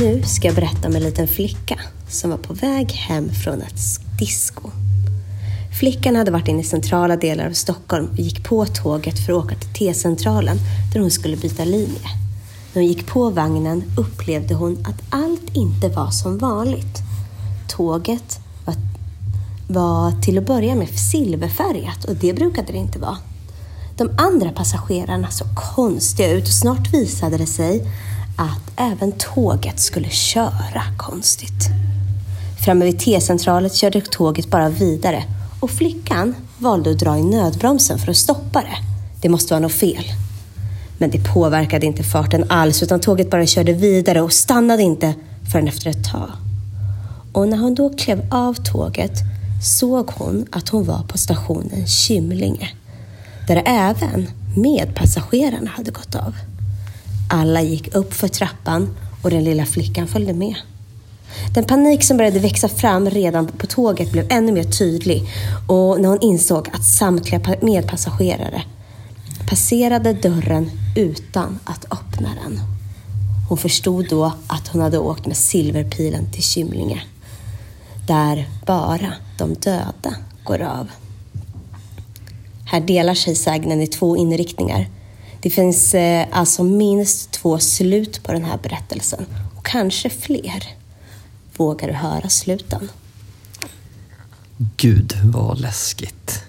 Nu ska jag berätta om en liten flicka som var på väg hem från ett disco. Flickan hade varit inne i centrala delar av Stockholm och gick på tåget för att åka till T-centralen där hon skulle byta linje. När hon gick på vagnen upplevde hon att allt inte var som vanligt. Tåget var, var till att börja med silverfärgat och det brukade det inte vara. De andra passagerarna såg konstiga ut och snart visade det sig att även tåget skulle köra konstigt. Framme vid T-centralen körde tåget bara vidare och flickan valde att dra i nödbromsen för att stoppa det. Det måste vara något fel. Men det påverkade inte farten alls utan tåget bara körde vidare och stannade inte förrän efter ett tag. Och när hon då klev av tåget såg hon att hon var på stationen Kymlinge där även medpassagerarna hade gått av. Alla gick upp för trappan och den lilla flickan följde med. Den panik som började växa fram redan på tåget blev ännu mer tydlig och när hon insåg att samtliga medpassagerare passerade dörren utan att öppna den. Hon förstod då att hon hade åkt med silverpilen till Kymlinge. Där bara de döda går av. Här delar sig sägnen i två inriktningar. Det finns eh, alltså minst två slut på den här berättelsen och kanske fler. Vågar du höra sluten? Gud vad läskigt.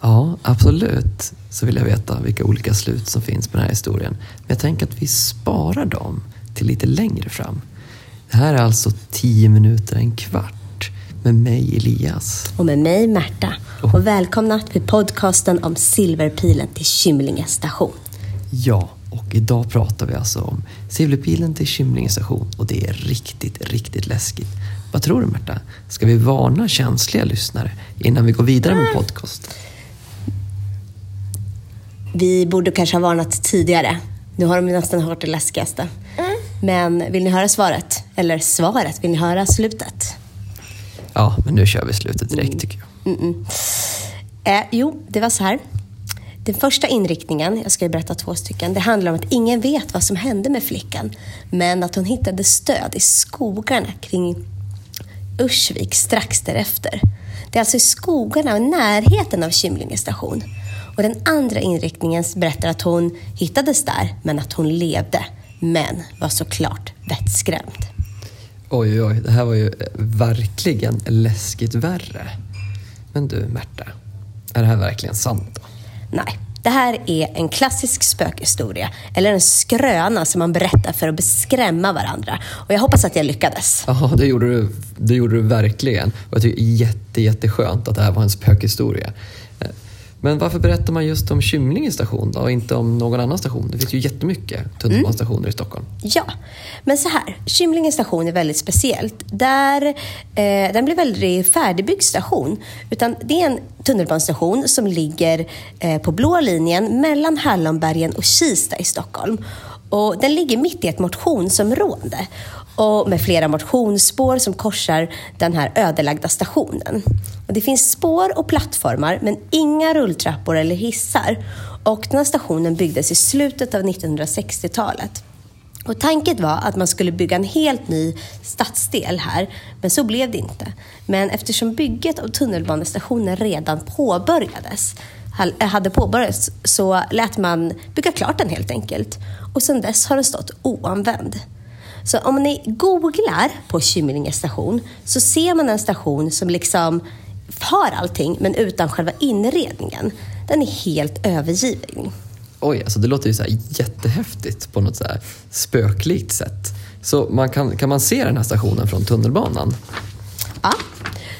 Ja, absolut så vill jag veta vilka olika slut som finns på den här historien. Men jag tänker att vi sparar dem till lite längre fram. Det här är alltså tio minuter, en kvart med mig Elias. Och med mig Märta. Och välkomna till podcasten om Silverpilen till Kymlinge station. Ja, och idag pratar vi alltså om Silverpilen till Kymlinge station och det är riktigt, riktigt läskigt. Vad tror du Märta? Ska vi varna känsliga lyssnare innan vi går vidare med podcast? Vi borde kanske ha varnat tidigare. Nu har de nästan hört det läskigaste. Men vill ni höra svaret? Eller svaret, vill ni höra slutet? Ja, men nu kör vi slutet direkt tycker jag. Mm-mm. Eh, jo, det var så här. Den första inriktningen, jag ska ju berätta två stycken, det handlar om att ingen vet vad som hände med flickan. Men att hon hittade stöd i skogarna kring Ursvik strax därefter. Det är alltså i skogarna och närheten av Kymlinge station. Och den andra inriktningen berättar att hon hittades där, men att hon levde. Men var såklart vettskrämd. Oj, oj, oj. Det här var ju eh, verkligen läskigt värre. Men du, Märta. Är det här verkligen sant då? Nej, det här är en klassisk spökhistoria. Eller en skröna som man berättar för att beskrämma varandra. Och jag hoppas att jag lyckades. Ja, det gjorde du, det gjorde du verkligen. Och jag tycker jätte, jätteskönt att det här var en spökhistoria. Men varför berättar man just om Kymlinge station då och inte om någon annan station? Det finns ju jättemycket tunnelbanestationer mm. i Stockholm. Mm. Ja, men så här. Kymlinge station är väldigt speciellt. Där, eh, den blir väldigt färdigbyggd station. Utan det är en tunnelbanestation som ligger eh, på blå linjen mellan Hallonbergen och Kista i Stockholm. Och den ligger mitt i ett motionsområde och med flera motionsspår som korsar den här ödelagda stationen. Och det finns spår och plattformar men inga rulltrappor eller hissar. Och den här stationen byggdes i slutet av 1960-talet. Och tanken var att man skulle bygga en helt ny stadsdel här, men så blev det inte. Men eftersom bygget av tunnelbanestationen redan påbörjades, eh, hade påbörjats, så lät man bygga klart den helt enkelt. Och sedan dess har den stått oanvänd. Så om ni googlar på Kymlinge station så ser man en station som liksom har allting men utan själva inredningen. Den är helt övergiven. Oj, alltså det låter ju så jättehäftigt på något så spöklikt sätt. Så man kan, kan man se den här stationen från tunnelbanan? Ja,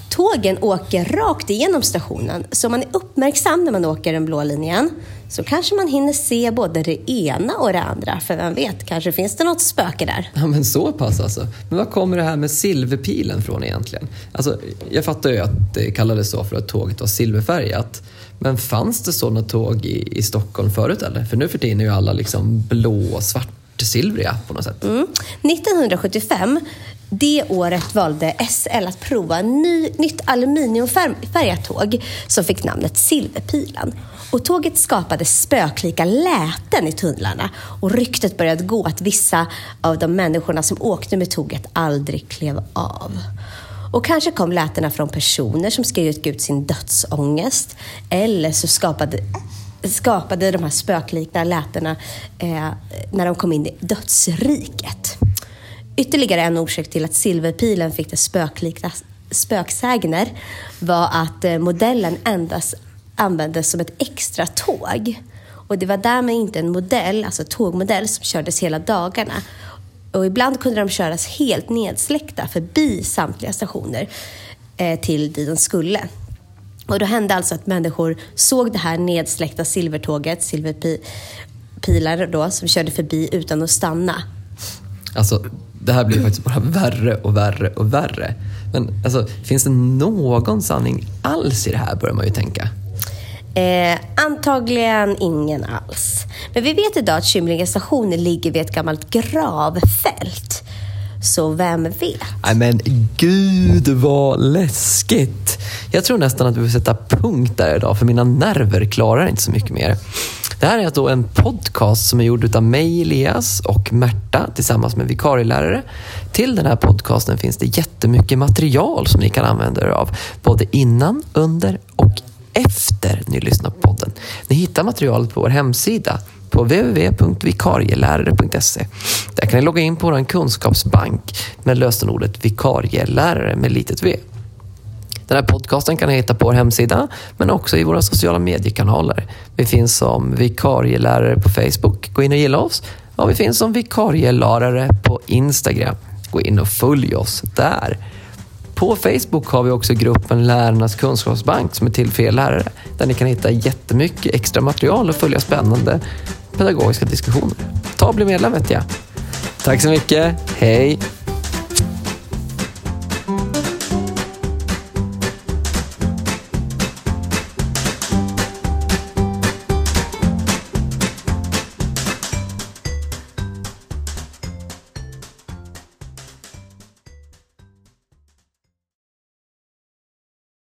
Tågen åker rakt igenom stationen, så om man är uppmärksam när man åker den blå linjen så kanske man hinner se både det ena och det andra. För vem vet, kanske finns det något spöke där. Ja, men så pass alltså. Men var kommer det här med silverpilen från egentligen? Alltså, jag fattar ju att det kallades så för att tåget var silverfärgat. Men fanns det sådana tåg i, i Stockholm förut eller? För nu för tiden är ju alla liksom blå och svartsilvriga på något sätt. Mm. 1975 det året valde SL att prova en ny, nytt aluminiumfärgat tåg som fick namnet Silverpilen. Och tåget skapade spöklika läten i tunnlarna och ryktet började gå att vissa av de människorna som åkte med tåget aldrig klev av. Och kanske kom lätena från personer som skrev ut sin dödsångest eller så skapade skapade de här spökliknande lätena eh, när de kom in i dödsriket. Ytterligare en orsak till att silverpilen fick det spöklika spöksägner var att eh, modellen endast användes som ett extra tåg. Och det var därmed inte en modell, alltså tågmodell, som kördes hela dagarna. Och ibland kunde de köras helt nedsläckta förbi samtliga stationer eh, till dit de skulle. Och då hände alltså att människor såg det här nedsläckta silvertåget, silverpilar då, som körde förbi utan att stanna. Alltså, det här blir faktiskt bara värre och värre och värre. Men alltså, finns det någon sanning alls i det här, börjar man ju tänka. Eh, antagligen ingen alls. Men vi vet idag att Kymlinge station ligger vid ett gammalt gravfält. Så vem vet? Nej men gud vad läskigt. Jag tror nästan att vi får sätta punkt där idag för mina nerver klarar inte så mycket mer. Det här är då en podcast som är gjord av mig, Elias och Märta tillsammans med vikarielärare. Till den här podcasten finns det jättemycket material som ni kan använda er av. Både innan, under och efter ni lyssnar på podden. Ni hittar materialet på vår hemsida på www.vikarielärare.se. Där kan ni logga in på vår kunskapsbank med lösenordet vikarielärare med litet v. Den här podcasten kan ni hitta på vår hemsida men också i våra sociala mediekanaler. Vi finns som vikarielärare på Facebook. Gå in och gilla oss. Och vi finns som vikarielärare på Instagram. Gå in och följ oss där. På Facebook har vi också gruppen Lärarnas kunskapsbank som är till för er lärare. Där ni kan hitta jättemycket extra material och följa spännande pedagogiska diskussioner. Ta och bli medlem vet jag. Tack så mycket. Hej!